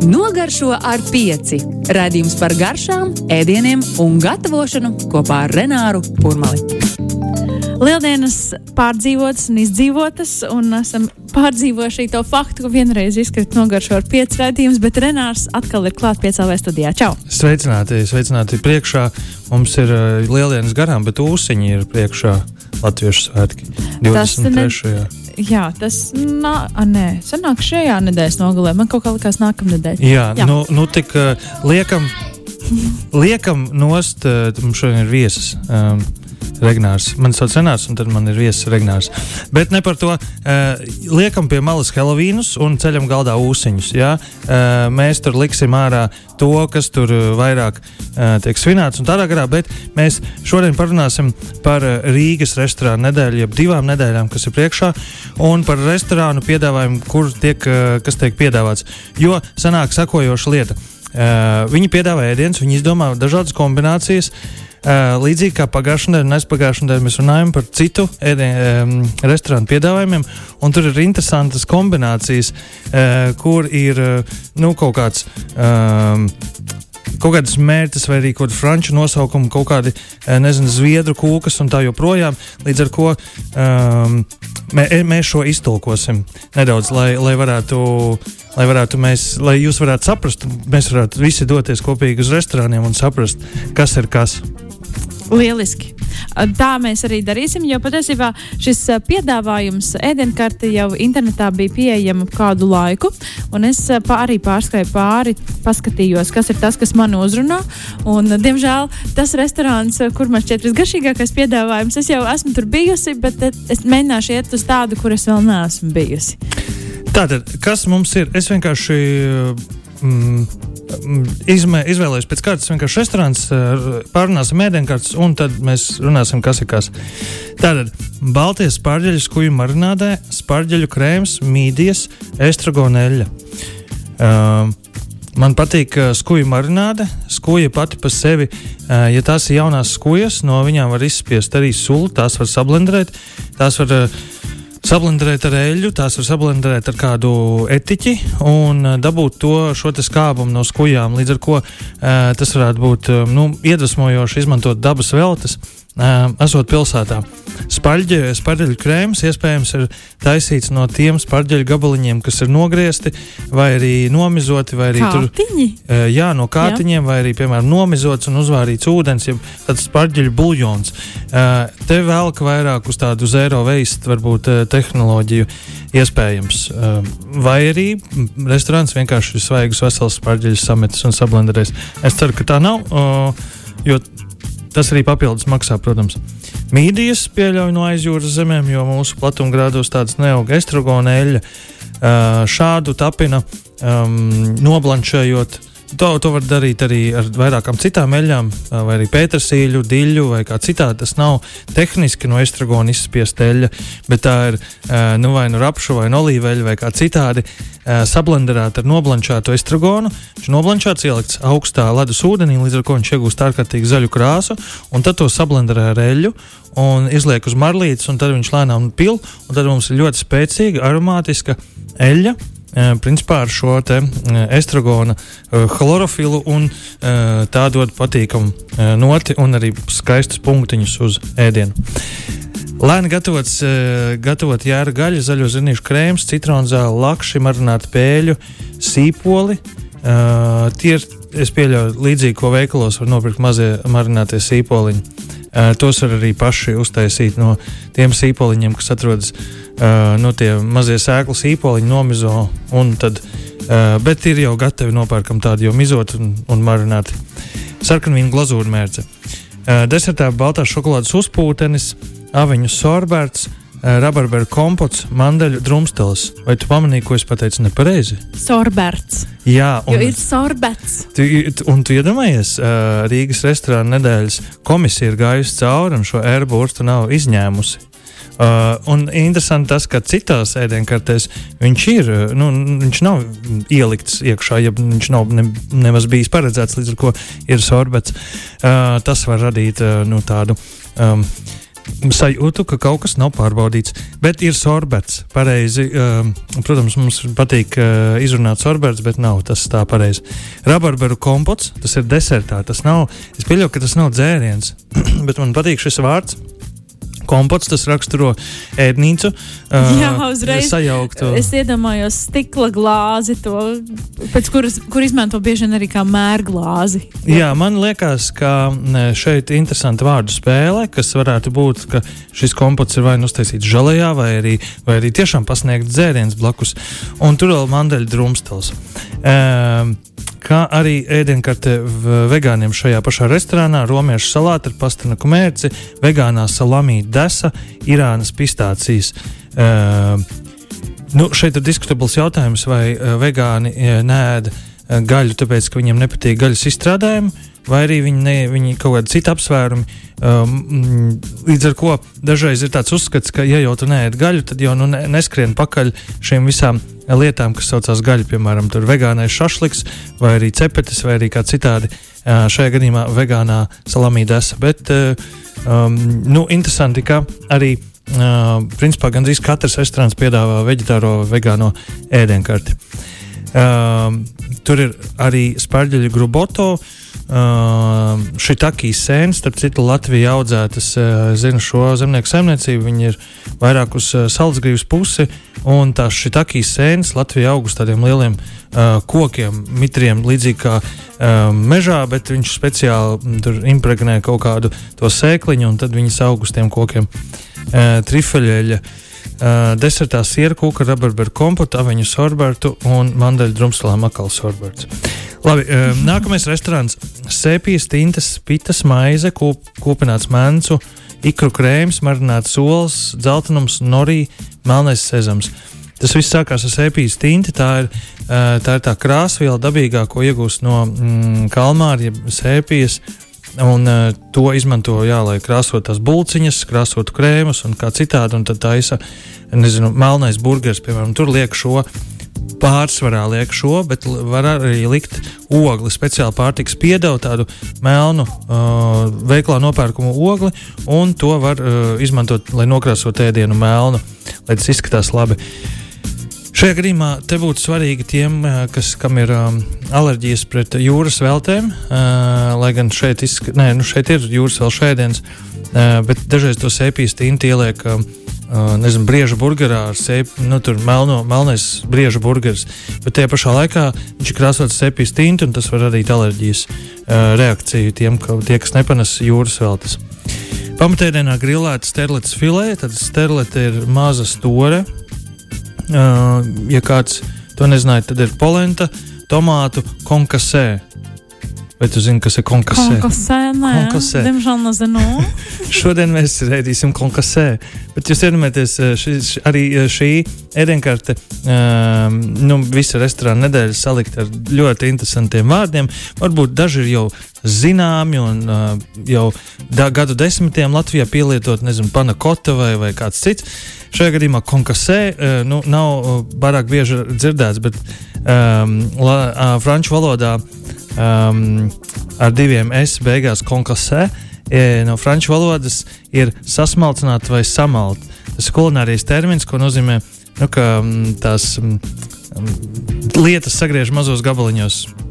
Nogaršo ar pieci. Radījums par garšām, ēdieniem un gatavošanu kopā ar Renāru Kurmali. Lieldienas pārdzīvotas un izdzīvotas, un esam pārdzīvojuši to faktu, ka vienreiz izkrita nogaršo ar pieci raidījumus, bet Renārs atkal ir klāts piecēlē studijā. Čau! Sveicināti, sveicināti priekšā. Mums ir uh, lieldienas garām, bet ūsiņi ir priekšā Latviešu svētki 23. Jā, tas nā, a, nē, sanāk šajā nedēļas nogalē. Man kaut kā likās nākamnedēļ. Jā, Jā. Nu, nu tik uh, liekam, liekam nost, uh, mums šodien ir viesis. Um, Regnārs. Man sauc Renārs, un tad man ir viesis Regnārs. Bet ne par to. Uh, liekam pie malas Helovīnus un ceļam galdā ūsiņus. Ja? Uh, mēs tur liksim ārā to, kas tur vairāk uh, tiek svinēts un tādā garā, bet mēs šodien parunāsim par Rīgas restorānu nedēļu, jeb divām nedēļām, kas ir priekšā, un par restorānu piedāvājumu, kur tiek, uh, kas tiek piedāvāts. Jo sanāk sakojoša lieta. Uh, viņi piedāvā ēdienus, viņi izdomā dažādas kombinācijas. Uh, līdzīgi kā pagājušajā nedēļā un aizpagājušajā nedēļā mēs runājam par citu ēdienu, restorānu piedāvājumiem, un tur ir interesantas kombinācijas, uh, kur ir uh, nu, kaut kāds. Um, kaut kādas mērķis, vai arī kaut kāda franču nosaukuma, kaut kādi, nezinu, zviedru kūkas un tā joprojām. Līdz ar to um, mē, mēs šo iztulkosim nedaudz, lai, lai varētu. Lai, varētu mēs, lai jūs varētu saprast, mēs varētu visi doties kopīgi uz restorāniem un saprast, kas ir kas. Lieliski! Tā mēs arī darīsim, jo patiesībā šis piedāvājums ēdienkarte jau internetā bija pieejama kādu laiku, un es arī pārskrēju pāri, paskatījos, kas ir tas, kas man uzrunā. Un, diemžēl tas restorāns, kur man šķiet visgaršīgākais piedāvājums, es jau esmu tur bijusi, bet es mēģināšu iet uz tādu, kur es vēl neesmu bijusi. Tātad, kas mums ir? Es vienkārši. Mm, izmē, izvēlējos pēc kārtas vienkārši restorāns, pārunāsim ēdienkartes, un tad mēs runāsim, kas ir kas. Tātad, baltie spārģeļi skuju marinādē, spārģeļu krēms, mīdijas, estragoneļa. Uh, Man patīk uh, skuju marināde. Skuja pati par sevi, uh, ja tās ir jaunās skujas, no viņām var izspiest arī sulu, tās var sablendrēt. Tās var Sablendrēt ar eļļu, tās var sablendrēt ar kādu etiķi un uh, dabūt to skābumu no skujām. Līdz ar to uh, tas varētu būt uh, nu, iedvesmojoši izmantot dabas veltes, esot pilsētā. Spaļģi, sparģeļu krēms iespējams ir taisīts no tiem sparģeļu gabaliņiem, kas ir nogriezti vai arī nomizoti. Vai arī Kātiņi? tur, jā, no kātiņiem, jā. vai arī, piemēram, nomizots un uzvārīts ūdens, jeb tāds sparģeļu buļļons. Uh, te velk vairāk uz tādu zero waste, varbūt tehnoloģiju iespējams. Vai arī restorāns vienkārši svaigus vesels sparģeļus sametis un sablenderēs. Es ceru, ka tā nav, jo tas arī papildus maksā, protams. Mīdijas pieļauj no aizjūras zemēm, jo mūsu platumgrādos tādas neauga estrogona eļļa. Šādu tapina um, noblanšējot To, to var darīt arī ar vairākām citām eļļām, vai arī pētersīļu, diļu vai kā citādi. Tas nav tehniski no estragona izspiesta eļļa, bet tā ir nu, vai nu rapšu vai no olīveļa vai kā citādi sablenderēta ar noblančātu estragonu. Viņš noblančāts ielikts augstā ledus ūdenī, līdz ar to viņš iegūst ārkārtīgi zaļu krāsu, un tad to sablenderē ar eļļu un izliek uz marlītes, un tad viņš lēnām pil, un tad mums ir ļoti spēcīga aromātiska eļļa principā ar šo estrogona chlorofilu, un tā dod patīkamu noti un arī skaistus punktiņus uz ēdienu. Lēni gatavots, gatavot jēra gaļa, zaļo zinīšu krēms, citronzāle, lakši, marināta pēļu, sīpoli. Tie ir, es pieļauju, līdzīgi, ko veikalos var nopirkt mazie marinātie sīpoliņi. Tos var arī paši uztaisīt no tiem sīpoliņiem, kas atrodas uh, no tie mazie sēklu sīpoliņi, nomizo. Tad, uh, bet ir jau gatavi nopērkam tādu jau mizot un, un marināti. Sarkanvīna glazūra mērce. Uh, desertā baltās šokolādes uzpūtenis, aviņu sorbērts, rabarberu kompots, mandeļu drumstils. Vai tu pamanīji, ko es pateicu nepareizi? Sorberts. Jā, un, jo ir sorbets. Tu, un tu iedomājies, uh, Rīgas restorāna nedēļas komisija ir gājusi cauri un šo ērburtu nav izņēmusi. Uh, un interesanti tas, ka citās ēdienkartēs viņš ir, nu, viņš nav ielikts iekšā, ja viņš nav ne, nemaz bijis paredzēts, līdz ar to ir sorbets. Uh, tas var radīt uh, nu, tādu. Um, sajūtu, ka kaut kas nav pārbaudīts. Bet ir sorbets. Pareizi. Um, protams, mums patīk uh, izrunāt sorbets, bet nav tas tā pareizi. Rabarberu kompots, tas ir desertā. Tas nav, es pieļauju, ka tas nav dzēriens, bet man patīk šis vārds kompots, tas raksturo ēdnīcu. Uh, Jā, uzreiz. Sajauktu. Es iedomājos stikla glāzi, to, pēc kuras kur izmanto bieži vien arī kā mērglāzi. Jā. Jā, man liekas, ka šeit ir interesanta vārdu spēle, kas varētu būt, ka šis kompots ir vai nu uztaisīts žēlējā, vai arī, vai arī tiešām pasniegt dzēriens blakus. Un tur vēl mandeļu drumstils. Um, kā arī ēdienkarte vegāniem šajā pašā restorānā, romiešu salāti ar pastanaku mērci, vegānā salamī desa, Irānas pistācijas. Uh, nu, šeit ir diskutabls jautājums, vai uh, vegāni uh, nēda uh, gaļu, tāpēc, ka viņiem nepatīk gaļas izstrādājumi, vai arī viņi, ne, viņi kaut kādi citi apsvērumi. Um, līdz ar to dažreiz ir tāds uzskats, ka, ja jau tu neēd gaļu, tad jau nu, ne, neskrien pakaļ šiem visām lietām, kas saucās gaļa, piemēram, vegānais šašliks, vai arī cepetis, vai arī kā citādi. Šajā gadījumā vegānā salamīdesa. Bet um, nu, interesanti, ka arī uh, principā gandrīz katrs restorāns piedāvā veģetāro vegāno ēdienkarti. Um, tur ir arī spārģeļu gruboto. Uh, Uh, šī takīs sēnes, starp citu, Latvijā audzētas, zinu šo zemnieku saimniecību, viņi ir vairāk uz saldsgrības pusi, un tās šī takīs sēnes Latvijā aug uz tādiem lieliem uh, kokiem, mitriem, līdzīgi kā uh, mežā, bet viņš speciāli tur impregnē kaut kādu to sēkliņu, un tad viņas aug uz tiem kokiem. Uh, trifeļeļa. Uh, desertā siera kūka, rabarberu kompotu, aveņu sorbertu un mandaļu drumstalām akālu sorbertu. Labi, um, nākamais restorāns - sēpijas, tintas, pitas, maize, kūp, kūpināts mēncu, ikru krēms, marināts solis, dzeltenums, norī, melnais sezams. Tas viss sākās ar sēpijas tinti. Tā ir, uh, tā ir tā krāsviela dabīgā, ko iegūst no mm, kalmāra, jeb sēpijas. Un uh, to izmanto, jā, lai krāsotu tās bulciņas, krāsotu krēmus un kā citādi. Un tad ir, nezinu, melnais burgeris, piemēram, tur liek šo pārsvarā liek šo, bet var arī likt ogli, speciāli pārtiks piedevu, tādu melnu uh, veiklā nopērkumu ogli, un to var uh, izmantot, lai nokrāsotu ēdienu melnu, lai tas izskatās labi. Šajā gadījumā te būtu svarīgi tiem, uh, kas, kam ir um, alerģijas pret jūras veltēm, uh, lai gan šeit, izsk... Nē, nu šeit ir jūras vēl šēdienas, uh, bet dažreiz to sēpijas tinti ieliek. Uh, Uh, nezinu, brieža burgerā ar sēpju, nu, tur melno, melnais brieža burgeris. Bet tajā pašā laikā viņš ir krāsots sepijas tinti, un tas var radīt alerģijas uh, reakciju tiem, ka, tie, kas nepanes jūras veltes. Pamatēdienā grilēta sterletes filē, tad sterlete ir maza store. Uh, ja kāds to nezināja, tad ir polenta, tomātu, konkasē. Vai tu zini, kas ir konkasē? Konkasē, nē. Konkasē. Diemžēl nezinu. Šodien mēs redzēsim konkasē. Bet jūs iedomājaties, eh, šī, arī eh, šī ēdienkarte, um, nu, visa restorāna nedēļa salikta ar ļoti interesantiem vārdiem. Varbūt daži ir jau zināmi un uh, jau gadu desmitiem Latvijā pielietot, nezinu, panakota vai, vai kāds cits. Šajā gadījumā konkasē uh, nu, nav pārāk bieži dzirdēts, bet um, la, uh, franču valodā um, ar diviem S beigās konkasē. E, no franču valodas ir sasmalcināt vai samalt. Tas ir kulinārijas termins, ko nozīmē, nu, ka mm, tās um, lietas sagriež mazos gabaliņos.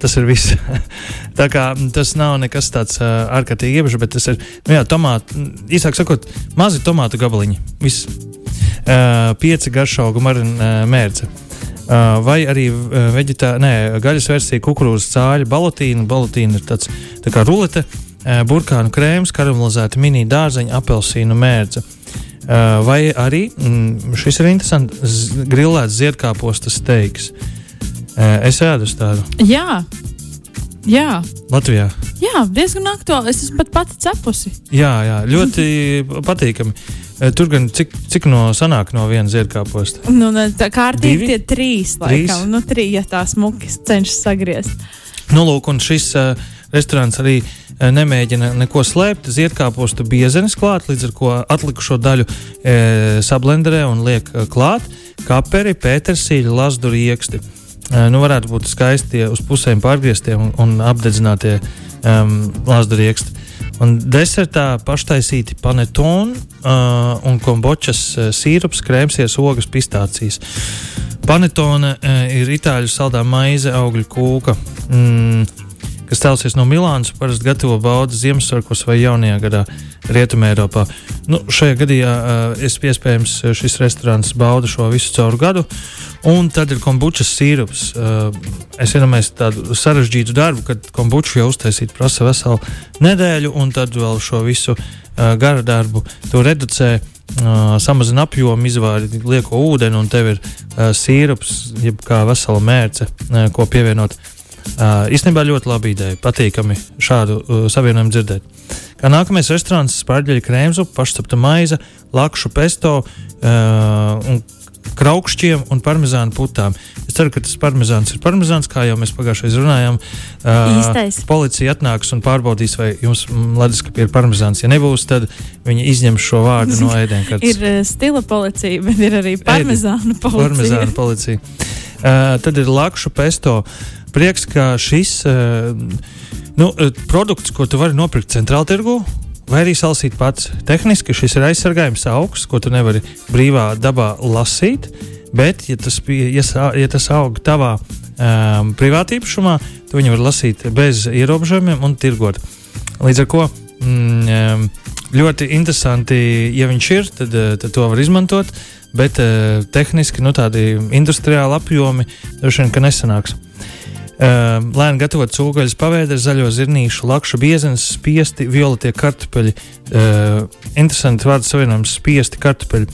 Tas ir viss. Tā kā tas nav nekas tāds uh, ārkārtīgi iepriekš, bet tas ir nu jā, tomāti, īsāk sakot, mazi tomātu gabaliņi. Viss. Uh, pieci garšaugu marina uh, mērce. Uh, vai arī uh, veģetā, nē, gaļas versija kukurūzas cāļa balotīna. Balotīna ir tāds tā kā rulete, uh, burkānu krēms, karamelizēta mini dārzeņa, apelsīnu mērce. Vai arī mm, šis ir interesants grilēts ziedkāpostas steiks. Es ēdu tādu. Jā, Jā. Latvijā. Jā, diezgan aktuāli. Es esmu pat pati cepusi. Jā, jā ļoti patīkami. Tur gan cik, cik no sanāk no viena ziedkāposta? Nu, tā kārtīgi tie trīs, laikam. Trīs? Nu, trīs, ja tā smuki cenšas sagriezt. Nu, lūk, un šis uh, restorāns arī uh, nemēģina neko slēpt. Ziedkāpostu biezenes klāt, līdz ar to atlikušo daļu e, sablenderē un liek uh, klāt kaperi, pētersīļu, lasdu rieksti. Nu, varētu būt skaisti uz pusēm pārgrieztie un, un apdedzinātie um, lāzda rieksti. Un desertā paštaisīti panetoni uh, un kombočas uh, sīrups, krēmsies, ogas, pistācijas. Panetone uh, ir itāļu saldā maize, augļu kūka. Mm, kas celsies no Milānas, parasti gatavo baudas Ziemassvētkos vai Jaunajā gadā Rietumē Eiropā. Nu, šajā gadījumā uh, es iespējams šis restorāns bauda šo visu cauru gadu. Un tad ir kombučas sīrups. Uh, es iedomājos tādu sarežģītu darbu, kad kombuču jau uztaisīt prasa veselu nedēļu, un tad vēl šo visu uh, gara darbu to reducē. Uh, samazina apjomu, izvāri lieko ūdeni, un tev ir uh, sīrups, jeb kā vesela mērce, uh, ko pievienot Uh, īstenībā ļoti laba ideja. Patīkami šādu uh, savienojumu dzirdēt. Kā nākamais restorāns - spārģeļa krēmzu, pašcepta maize, lakšu pesto uh, un kraukšķiem un parmezānu putām. Es ceru, ka tas parmezāns ir parmezāns, kā jau mēs pagājušajā reizē runājām. Uh, Īstais. policija atnāks un pārbaudīs, vai jums leduskapī ir parmezāns. Ja nebūs, tad viņi izņems šo vārdu no ēdienkartes. ir stila policija, bet ir arī parmezāna policija. Parmezāna policija. Uh, tad ir lakšu pesto. Uh, prieks, ka šis uh, nu, eh, produkts, ko tu vari nopirkt centrāla tirgu, vai arī salasīt pats. Tehniski šis ir aizsargājums augsts, ko tu nevari brīvā dabā lasīt. Bet, ja tas, ja, ja tas aug tavā um, privātīpašumā, tu viņu vari lasīt bez ierobežojumiem un tirgot. Līdz ar to mm, ļoti interesanti, ja viņš ir, tad, tad to var izmantot. Bet uh, tehniski nu, tādi industriāli apjomi droši vien nesanāks. Uh, lēni gatavot cūgaļas pavēderi, zaļo zirnīšu, lakšu biezenes, spiesti, violetie kartupeļi. Uh, interesanti vārdu savienojums - spiesti kartupeļi.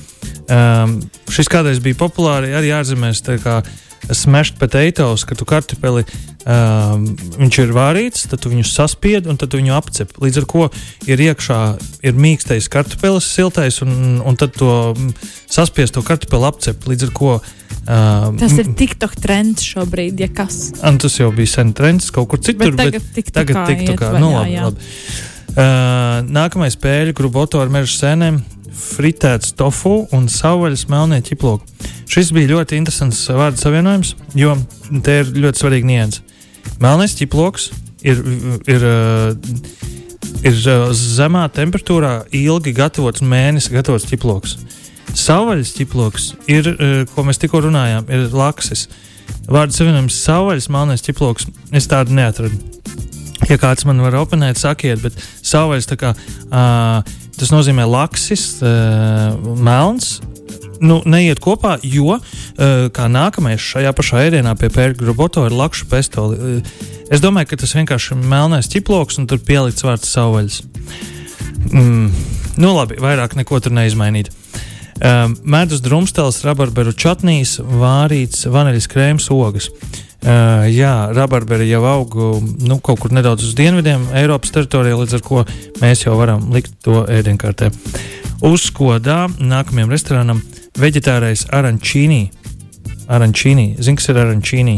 Um, šis kādreiz bija populāri arī ārzemēs. Smashed potatoes, ka tu kartupeli, um, viņš ir vārīts, tad tu viņu saspied un tad tu viņu apcep. Līdz ar to ir iekšā ir mīkstais kartupelis, siltais, un, un tad to saspiesto kartupeli apcep. Līdz ar to Uh, tas ir TikTok trends šobrīd, ja kas. Un tas jau bija sen trends kaut kur citur, bet tagad, bet tagad TikTokā. Nu, labi, labi. Uh, nākamais pēļu gruboto ar meža sēnēm fritēts tofu un savvaļas melnie ķiploki. Šis bija ļoti interesants vārdu savienojums, jo te ir ļoti svarīgi nianses. Melnais ķiploks ir, ir, ir, ir zemā temperatūrā ilgi gatavots mēnesis, gatavots ķiploks. Savvaļas ķiploks ir, eh, ko mēs tikko runājām, ir laksis. Vārdu savienojums savvaļas melnais ķiploks. Es tādu neatradu. Ja kāds man var oponēt, sakiet, bet savvaļas tā kā uh, tas nozīmē laksis, uh, melns. Nu, neiet kopā, jo uh, kā nākamais šajā pašā ēdienā pie pērģa roboto ir lakšu pestoli. Uh, es domāju, ka tas vienkārši ir melnais ķiploks un tur pielikts vārds savvaļas. Mm, nu labi, vairāk neko tur neizmainīt. Um, medus drumstēls, rabarberu čatnīs, vārīts vaniļas krēms, ogas. Uh, jā, rabarberi jau aug nu, kaut kur nedaudz uz dienvidiem, Eiropas teritorijā, līdz ar to mēs jau varam likt to ēdienkartē. Uzskodā nākamajam restorānam veģetārais arančīnī. Arančīnī. Zini, kas ir arančīnī?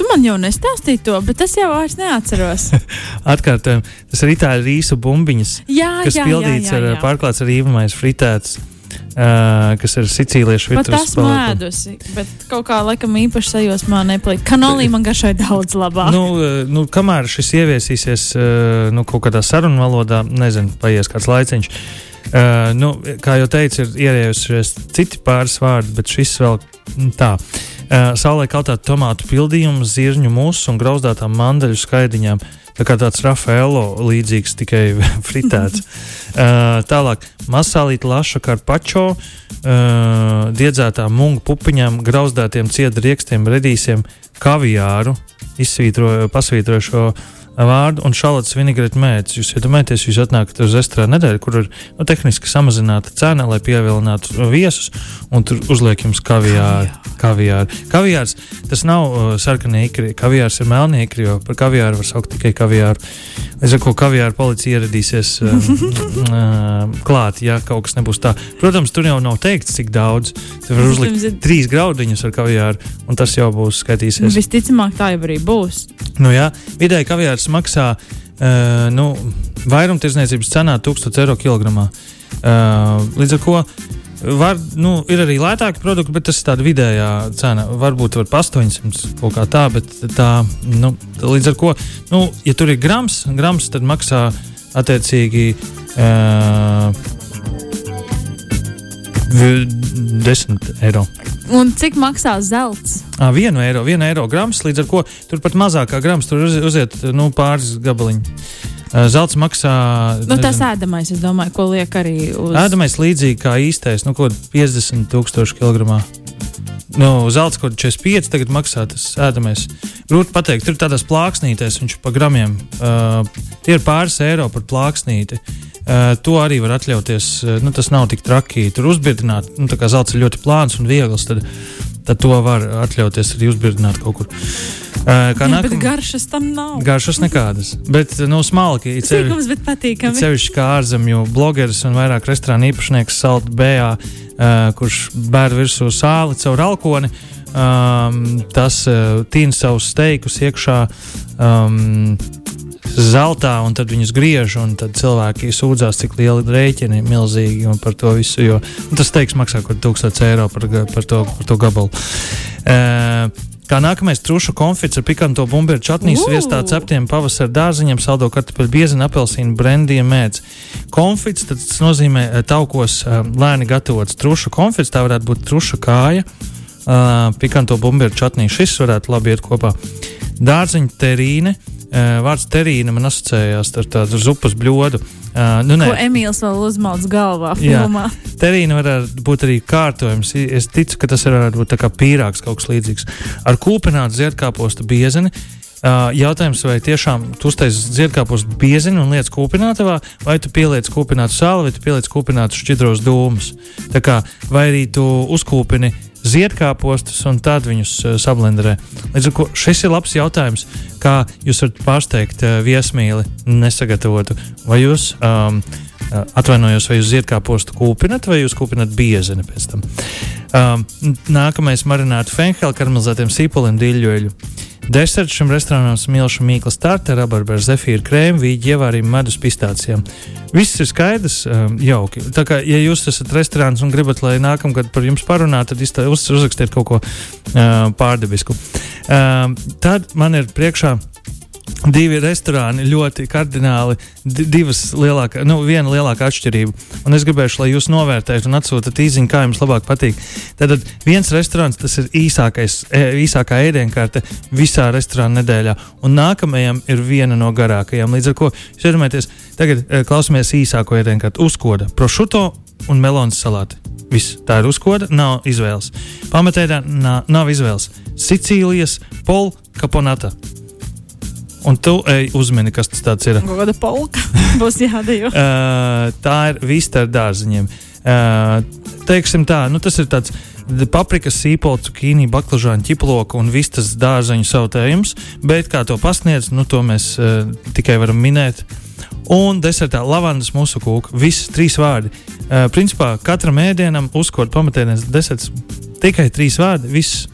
Tu man jau nestāstīji to, bet es jau vairs neatceros. Atkārtojam, tas ir itāļu rīsu bumbiņas, jā, kas jā, pildīts jā, jā, jā. ar pārklāts ar īvamais fritēts. Uh, kas ir sicīliešu virtuves spēlēta. Tas mēdusi, bet kaut kā laikam īpaši sajūsmā nepalika. Kanolī man garšai daudz labāk. Nu, nu, kamēr šis ieviesīsies uh, nu, kaut kādā sarunu valodā, nezinu, paies kāds laiciņš. Uh, nu, kā jau teicu, ir ierējušies citi pāris vārdi, bet šis vēl tā. Uh, saulē kaltāt tomātu pildījumu, zirņu musu un grauzdātām mandaļu skaidiņām. Uh, Tā kā tāds Rafaelo līdzīgs, tikai fritēts. uh, tālāk, masālīt laša karpačo, uh, diedzētā mungu pupiņām, grauzdētiem ciedriekstiem, redīsiem, kaviāru, izsvītroju, pasvītroju šo vārdu un šāds vinigretu mērķis. Jūs iedomājaties, jūs atnākat uz restorānu nedēļu, kur ir nu, tehniski samazināta cena, lai pievilinātu viesus, un tur uzliek jums kaviāru. Kaviāru. Kaviārs tas nav uh, sarkanie ikri, kaviārs ir melnie ikri, jo par kaviāru var saukt tikai kaviāru. Līdz ar to kaviāru policija ieradīsies uh, uh, klāt, ja kaut kas nebūs tā. Protams, tur jau nav teikts, cik daudz. Tur var uzlikt trīs graudiņus ar kaviāru, un tas jau būs skaitīsies. Visticamāk, tā jau arī būs. Nu, jā, vidēji kaviārs maksā uh, nu, vairumtirdzniecības cenā 1000 eiro kilogramā. Uh, līdz ar to Var, nu, ir arī lētāki produkti, bet tas ir tāds vidējā cena. Varbūt var pa 800 kaut kā tā, bet tā, nu, līdz ar to, nu, ja tur ir grams, grams tad maksā attiecīgi. Uh, 10 eiro. Un cik maksā zelts? À, vienu eiro, vienu eiro grams, līdz ar to turpat mazākā grams tur uz, uziet nu, pāris gabaliņi. Zelts maksā. Nu, tas ēdamais, es domāju, ko liek arī uz. Ēdamais līdzīgi kā īstais, nu, ko 50 tūkstoši kilogramā. Nu, zelts kaut 45, tagad maksā tas ēdamais. Grūti pateikt, tur tādās plāksnītēs viņš pa gramiem. Uh, tie ir pāris eiro par plāksnīti. Uh, to arī var atļauties. Uh, nu, tas nav tik traki. Tur uzbirdināt, nu, tā kā zelts ir ļoti plāns un viegls, tad, tad to var atļauties arī uzbirdināt kaut kur. Uh, kā nākamā garšas tam nav. Garšas nekādas. Bet, nu, smalki. Sīkums, bet patīkami. Sevišķi kā ārzemju blogeris un vairāk restorāna īpašnieks Salt Bējā, uh, kurš bēr virsū sāli caur alkoni. Um, tas uh, tīna savus steikus iekšā. Um, zeltā, un tad viņus griež, un tad cilvēki sūdzās, cik lieli rēķini ir milzīgi par to visu. Jo, tas teiks, maksā kaut kāds 1000 eiro par, par, to, par to gabalu. Uh, Kā nākamais trušu konfits ar pikanto bumbuļu čatnīs, viestā ceptiem pavasara dārziņiem, saldo kartupeļu biezinu, apelsīnu, brendiju mēdz. Konfits tas nozīmē taukos lēni gatavots trušu konfits, tā varētu būt truša kāja, pikanto bumbuļu čatnī. Šis varētu labi iet kopā. Dārziņa terīne, vārds terīna man asociējās ar tādu zupas bļodu. Uh, nu. Ko Emīls vēl uzmalts galvā? Filmā. Jā, terīna varētu būt arī kārtojums. Es ticu, ka tas varētu būt kā pīrāgs, kaut kas līdzīgs. Ar kūpinātu ziedkāpostu biezeni. Jautājums, vai tiešām tu uztaisīsi ziedkāpostu biezeni un lietas kūpinātavā, vai tu pieliec kūpinātu sāli, vai tu pieliec kūpinātu šķidros dūmus. Tā kā, vai arī tu uzkūpini ziedkāpostus un tad viņus sablenderē. Līdz ar to šis ir labs jautājums, kā jūs varat pārsteigt viesmīli nesagatavotu. Vai jūs um, atvainojos, vai jūs ziedkāpostu kūpinat, vai jūs kūpinat biezeni pēc tam? Um, nākamais marināta fenhela karamelizētiem sīpoliem dīļoļu. Deserts šim restorānam smilšu mīklas tārta, rabarberu zefīru krēmu, vīģi ievārījumu medus pistācijām. Viss ir skaidrs, um, jauki. Tā kā, ja jūs esat restorāns un gribat, lai nākamgad par jums parunā, tad iztā, uz, uzrakstiet kaut ko uh, pārdabisku. Uh, tad man ir priekšā divi restorāni ļoti kardināli, divas lielākās, nu, viena lielākā atšķirība. Un es gribēju, lai jūs novērtējat un atsūtat īziņu, kā jums labāk patīk. Tad viens restorāns, tas ir īsākais, e, īsākā ēdienkarte visā restorāna nedēļā, un nākamajam ir viena no garākajām. Līdz ar to jūs iedomājaties, tagad e, klausāmies īsāko ēdienkarti - uzkoda, prošuto un melonas salāti. Viss tā ir uzkoda, nav izvēles. Pamatēdā nav izvēles. Sicīlijas polkaponata un tu ej uzmini, kas tas ir. Goda polka būs jādejo. uh, tā ir vista ar dārziņiem. Uh, teiksim tā, nu tas ir tāds paprikas, sīpola, cukīni, baklažāņu ķiploka un vistas dārzeņu sautējums, bet kā to pasniedz, nu to mēs uh, tikai varam minēt. Un desertā lavandas mūsu kūka. Visi trīs vārdi. Uh, principā katram ēdienam uzkot pamatēdienas deserts tikai trīs vārdi. Viss.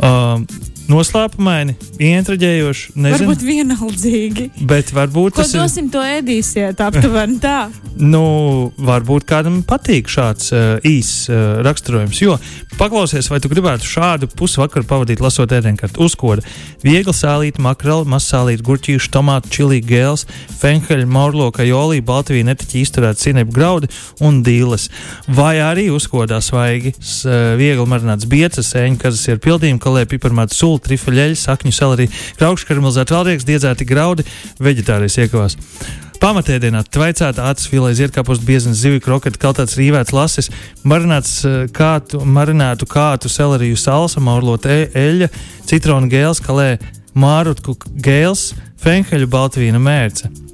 Uh, noslēpumaini, ientraģējoši. Nezinu. Varbūt vienaldzīgi. Bet varbūt Ko tas dosim, ir. to ēdīsiet aptuveni tā. nu, varbūt kādam patīk šāds uh, īss uh, raksturojums. Jo paklausies, vai tu gribētu šādu pusvakaru pavadīt lasot ēdienkartu uzkodu. Viegli sālīta makrela, mazsālīta gurķīša, tomātu, čili, gēls, fenheļa, maurloka, jolī, baltvī, netiķi izturēta cinepu graudi un dīles. Vai arī uzkodā svaigi, uh, viegli marināts biecas, sēņu, kas ir pildījumi, kalē, piparmāta, sula sula, trifeļeļi, sakņu salarī, kraukšu karamelizēta valrieks, diedzēti graudi, veģetārijas iekavās. Pamatēdienā tvaicēta acis filē, zirkāpus, biezens, zivju kroketi, kaltāts rīvēts lasis, marināts eh, kātu, marinētu kātu, seleriju salsa, maurlot e, eļļa, citronu gēls, kalē, mārutku gēls, fenheļu baltvīna mērce.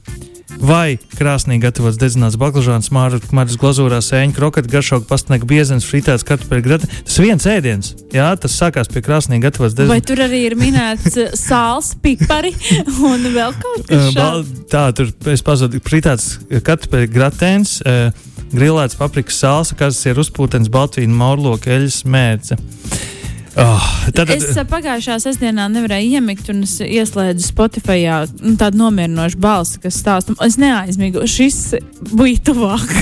Vai krāsnī gatavots dedzināts baklažāns, mārciņas glazūrā, sēņu kroketi, garšoka, pastnaga, biezens, fritēts kartupeļu grati. Tas viens ēdiens, jā, tas sākās pie krāsnī gatavots dedzināts. Vai tur arī ir minēts eh, sāls, pipari un vēl kaut kas tāds? Tā, tur es pazudu fritēts kartupeļu gratēns. Uh, Grilēts paprikas sāls, kas ir uzpūtens, baltvīna, maurloka, eļļas mērce. Oh, tad, Es uh, pagājušā sestdienā nevarēju iemigt, un es ieslēdzu Spotify nu, tādu nomierinošu balsi, kas stāsta. Es neaizmigu, šis bija tuvāk.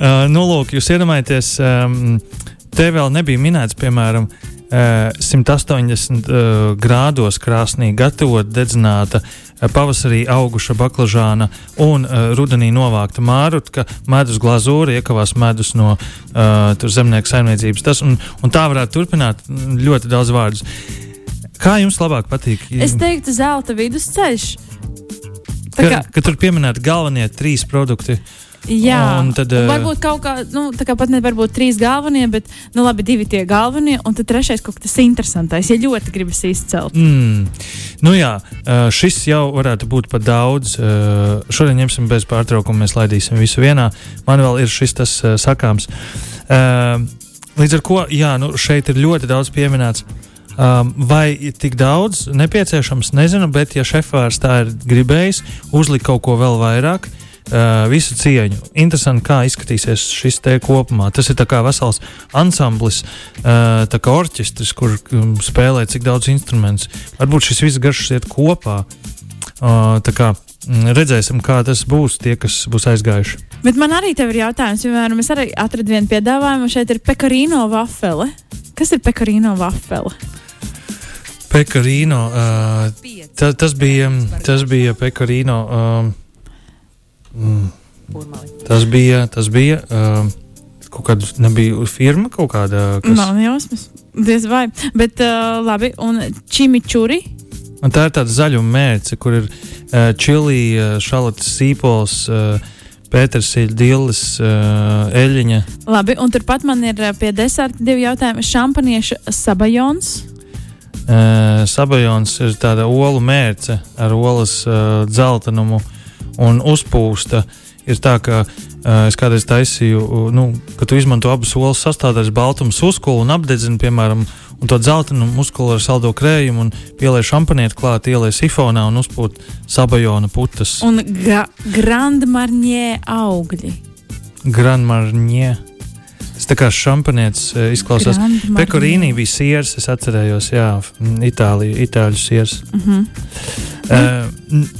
uh, nu, lūk, jūs iedomājaties, um, te vēl nebija minēts, piemēram, 180 uh, grādos krāsnī gatavot dedzināta uh, pavasarī auguša baklažāna un uh, rudenī novākta mārutka, medus glazūra, iekavās medus no uh, zemnieku saimniecības. Tas, un, un tā varētu turpināt ļoti daudz vārdus. Kā jums labāk patīk? Es teiktu, zelta vidusceļš. Ka, kā, ka tur pieminēti galvenie trīs produkti. Jā, un tad, un eh, varbūt kaut kā, nu, tā kā pat ne varbūt trīs galvenie, bet, nu, labi, divi tie galvenie, un tad trešais kaut kas interesantais, ja ļoti gribas izcelt. Mm. Nu jā, uh, šis jau varētu būt par daudz. Uh, šodien ņemsim bez pārtraukuma, mēs laidīsim visu vienā. Man vēl ir šis tas sakāms. Līdz ar to, jā, nu, šeit ir ļoti daudz pieminēts. Um, vai ir tik daudz nepieciešams, nezinu, bet ja šefārs tā ir gribējis, uzlikt kaut ko vēl vairāk, uh, visu cieņu. Interesanti, kā izskatīsies šis te kopumā. Tas ir kā vesels ansamblis, uh, kā orķestris, kur um, spēlē cik daudz instrumentus. Varbūt šis viss garšs iet kopā. Uh, kā mm, redzēsim, kā tas būs tie, kas būs aizgājuši. Bet man arī ir jautājums, piemēram, es arī atradu vienu piedāvājumu, šeit ir pekarīno vafele. Kas ir pekarīno vafele? Pekarīno. Uh, ta, tas bija, tas bija Pekarīno. Um, mm, tas bija, tas bija um, kaut kāda, nebija firma kaut kāda. Kas, Man jausmas, diez vai. Bet uh, labi, un čimičuri. un tā ir tāda zaļuma mērce, kur ir uh, čili, uh, šalatas sīpols. Uh, Pētersīļa, Dillis, uh, Eļņa. Labi, un turpat man ir uh, pie deserta divi jautājumi. Šampanieša sabajons. Uh, Sabajons ir tāda olu mērce ar olas uh, dzeltenumu un uzpūsta. Ir tā, ka uh, es kādreiz taisīju, uh, nu, ka tu izmanto abas olas sastāvdaļas, baltumu uzkulu un apdedzini, piemēram, un to dzeltenumu muskuli ar saldo krējumu un pielieku šampanietu klāt, ielieku sifonā un uzpūt sabajona putas. Un Grand Marnier augļi. Granmarņie. Tas tā kā šampanietis uh, izklausās. Pekorīnī bija siers, es atcerējos, jā, Itālija, Itāļu siers. Mhm. Uh,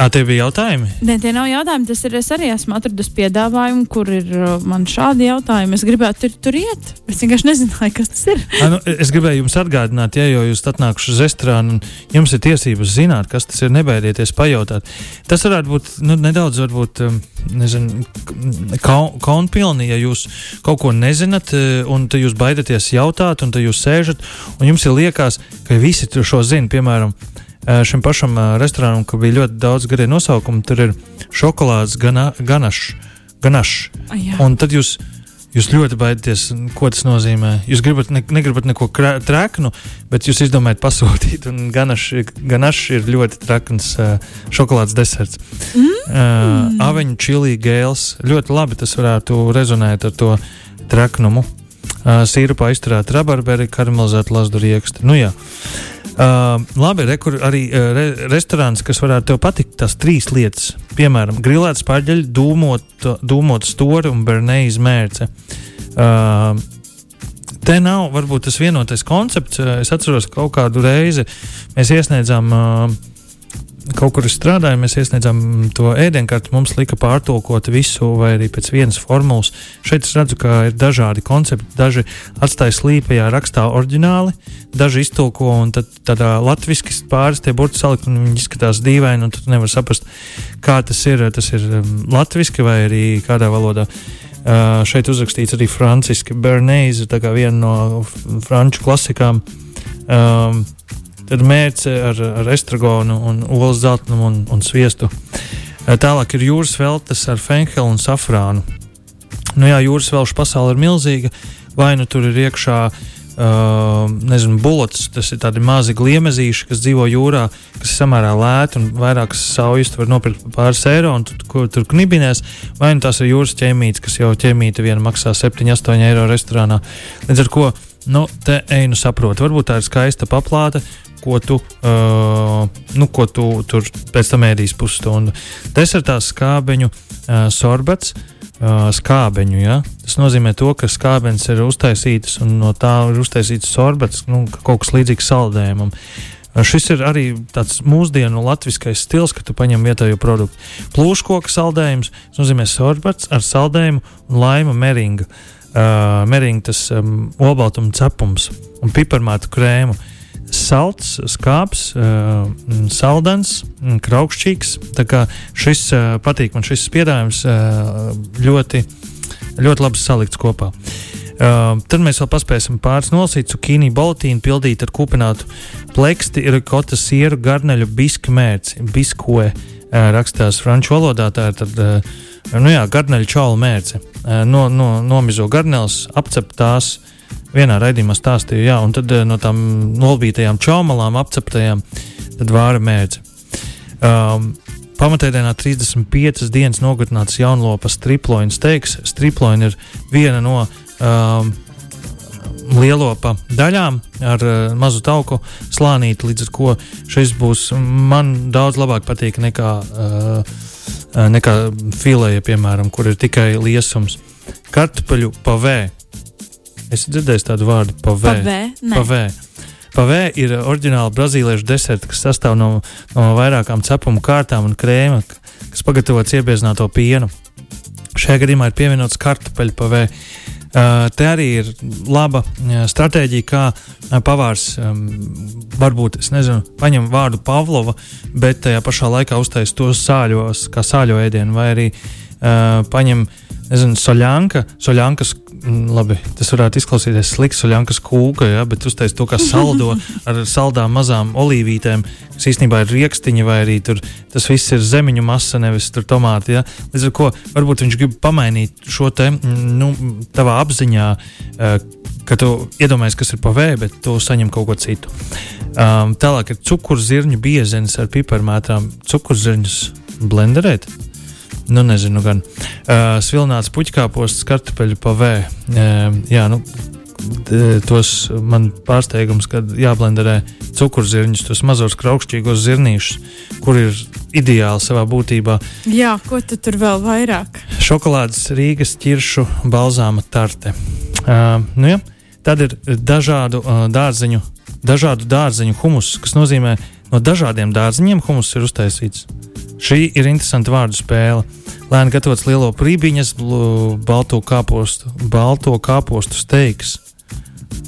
Ā, tie bija jautājumi? Nē, tie nav jautājumi. Tas ir. Es arī esmu atradusi piedāvājumu, kur ir man šādi jautājumi. Es gribētu tur, tur iet. Es vienkārši nezināju, kas tas ir. A, nu, es gribēju jums atgādināt, ja jau jūs atnākuši uz restorānu, un jums ir tiesības zināt, kas tas ir, nebaidieties pajautāt. Tas varētu būt nu, nedaudz, varbūt, nezinu, kaun, kaunpilni, ja jūs kaut ko nezināt, un tad jūs baidaties jautāt, un tad jūs sēžat, un jums ir liekas, ka visi šo zina, piemēram. Eh, Šim pašam eh, restorānam, kur bija ļoti daudz garie nosaukumi, tur ir šokolādes gana, ganašs. ganašs. Un tad jūs, jūs ļoti baidaties, ko tas nozīmē. Jūs gribat, ne, negribat neko treknu, bet jūs izdomājat pasūtīt. Un ganašs ganaš ir ļoti trakns uh, šokolādes deserts. Mm. Uh, aveņu čili gēls. Ļoti labi tas varētu rezonēt ar to traknumu. Uh, Sīrupā izturēt rabarberi, karamelizēt lasdu riekstu. Nu, jā. Uh, labi, re, arī uh, re, restorāns, kas varētu tev patikt, tās trīs lietas. Piemēram, grilēts pārģeļi, dūmot, dūmot stori un bernējas mērce. Uh, Te nav varbūt tas vienotais koncepts. Es atceros, ka kaut kādu reizi mēs iesniedzām uh, kaut kur strādājām, mēs iesniedzām to ēdienkarti, mums lika pārtulkot visu, vai arī pēc vienas formulas. Šeit es redzu, ka ir dažādi koncepti. Daži atstāja slīpajā rakstā oriģināli, daži iztulko un tad tādā latviešu pāris tie burti salikt, un viņi izskatās dīvaini, un tu nevari saprast, kā tas ir. Tas ir latviešu vai arī kādā valodā. Uh, šeit uzrakstīts arī franciski. Bernēze tā kā viena no franču klasikām. Um, tad mērce ar, ar estragonu, un olas zeltnumu un, un sviestu. Tālāk ir jūras veltes ar fenhelu un safrānu. Nu, jā, jūras velšu pasaule ir milzīga. Vai nu tur ir iekšā uh, nezinu, bulots, tas ir tādi mazi gliemezīši, kas dzīvo jūrā, kas ir samērā lēti un vairākas saujas var nopirkt par pāris eiro un tu, ko, tur knibinās. Vai nu tās ir jūras ķēmītes, kas jau ķēmīte viena maksā 7-8 eiro restorānā. Līdz ar to, nu, te eju saproti, varbūt tā ir skaista paplāte. Ko tu, uh, nu, ko tu tur pēc tam ēdīs pusstundu. Desertā skābeņu uh, sorbets, uh, skābeņu. Ja? Tas nozīmē, to, ka skābenes ir uztaisītas un no tā ir uztaisīts sorbets, nu, kaut kas līdzīgs saldējumam. Uh, šis ir arī tāds mūsdienu latviskais stils, ka tu paņem vietējo produktu. Plūškoka saldējums nozīmē sorbets ar saldējumu un laima meringa. Uh, meringa tas um, olbaltuma cepums un piparmātu krēmu. Uh, salds, skāps, uh, saldens, kraukšķīgs. Šis uh, patīk man šis spiedājums uh, ļoti, ļoti labi salikts kopā. Uh, tad mēs vēl paspēsim pāris nolasīt cukīni bolītīnu, pildīt ar kupinātu pleksti, ir kota sieru garneļu biska mērci, biskoe uh, rakstās franču valodā. Tā ir tad, uh, nu jā, garneļu čaula mērce. Uh, no, no, nomizo garneļus, apcep tās vienā raidījumā stāstīju, jā, un tad no tām nolbītajām čaumalām, apceptajām, tad vāra mēdz. Um, Pamatēdienā 35 dienas nogatināts jaunlopas striploņa steiks. Striploņa ir viena no um, lielopa daļām ar uh, mazu tauku slānīti, līdz ar to šis būs man daudz labāk patīk nekā, uh, nekā filēja, piemēram, kur ir tikai liesums. Kartupeļu pavē Es dzirdēju tādu vārdu pavē. Pavē, pavē. Pavē ir oriģināla brazīliešu deserta, kas sastāv no, no vairākām cepumu kārtām un krēma, kas pagatavots iebiezināto pienu. Šajā gadījumā ir pievienots kartupeļu pavē. Te arī ir laba stratēģija, kā pavārs varbūt, es nezinu, paņem vārdu Pavlova, bet tajā pašā laikā uztais tos sāļos, kā sāļo ēdienu, vai arī paņem, nezinu, soļanka, soļankas labi, tas varētu izklausīties slikti, soļankas kūka, ja, bet uztais to kā saldo ar saldām mazām olīvītēm, kas īstenībā ir rīkstiņa, vai arī tur tas viss ir zemiņu masa, nevis tomāti. Ja. Līdz ar to varbūt viņš grib pamainīt šo te mm, nu, tavā apziņā, uh, ka tu iedomājies, kas ir pa vēju, bet tu saņem kaut ko citu. Um, tālāk ir cukurzirņu biezenes ar piparmētām, cukurzirņus blenderēt. Nu, nezinu, gan uh, svilnāts puķkāpostas, kartupeļu pavē. Uh, jā, nu, tos man pārsteigums, kad jāblenderē cukurzirņus, tos mazos kraukšķīgos zirnīšus, kur ir ideāli savā būtībā. Jā, ko tu tur vēl vairāk? Šokolādes Rīgas ķiršu balzāma tarte. Uh, nu, ja, tad ir dažādu uh, dārziņu, dažādu dārziņu humus, kas nozīmē, no dažādiem dārziņiem humus ir uztaisīts. Šī ir interesanta vārdu spēle. Lēni gatavots lielo prībiņas, balto kāpostu, balto kāpostu steiks.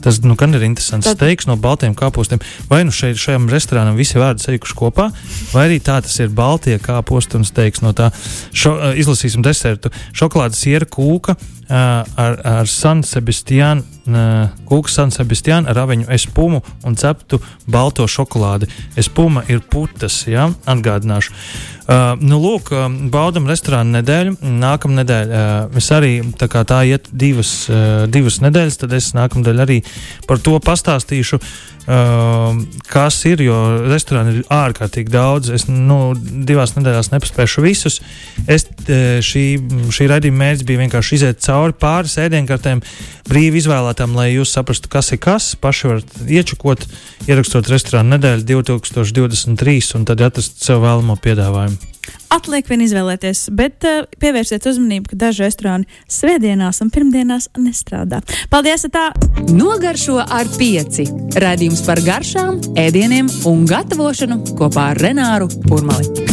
Tas nu, gan ir interesants Tad... steiks no baltiem kāpostiem. Vai nu šeit, šajam restorānam visi vārdi saikuši kopā, vai arī tā tas ir baltie kāposti un steiks no tā. Šo, uh, izlasīsim desertu. Šokolādes siera kūka uh, ar, ar San Sebastiānu. Kūka San Sebastiānu ar aviņu espumu un ceptu balto šokolādi. Espuma ir putas, ja? atgādināšu. Uh, nu, lūk, baudam restorānu nedēļu. Nākamā nedēļa uh, es arī tā kā tā iet divas, uh, divas nedēļas, tad es nākamā arī par to pastāstīšu. Uh, kas ir, jo restorāni ir ārkārtīgi daudz. Es nu, divās nedēļās nepaspēšu visus. Es, šī, šī raidījuma mērķis bija vienkārši iziet cauri pāris ēdienkartēm, brīvi izvēlētām, lai jūs saprastu, kas ir kas. Paši varat iečukot, ierakstot restorānu nedēļu 2023 un tad atrast sev vēlamo piedāvājumu. Atliek vien izvēlēties, bet uh, pievērsiet uzmanību, ka daži restorāni svētdienās un pirmdienās nestrādā. Paldies! Tā! Nogaršo ar pieci. Radījums par garšām, ēdieniem un gatavošanu kopā ar Renāru Urmali.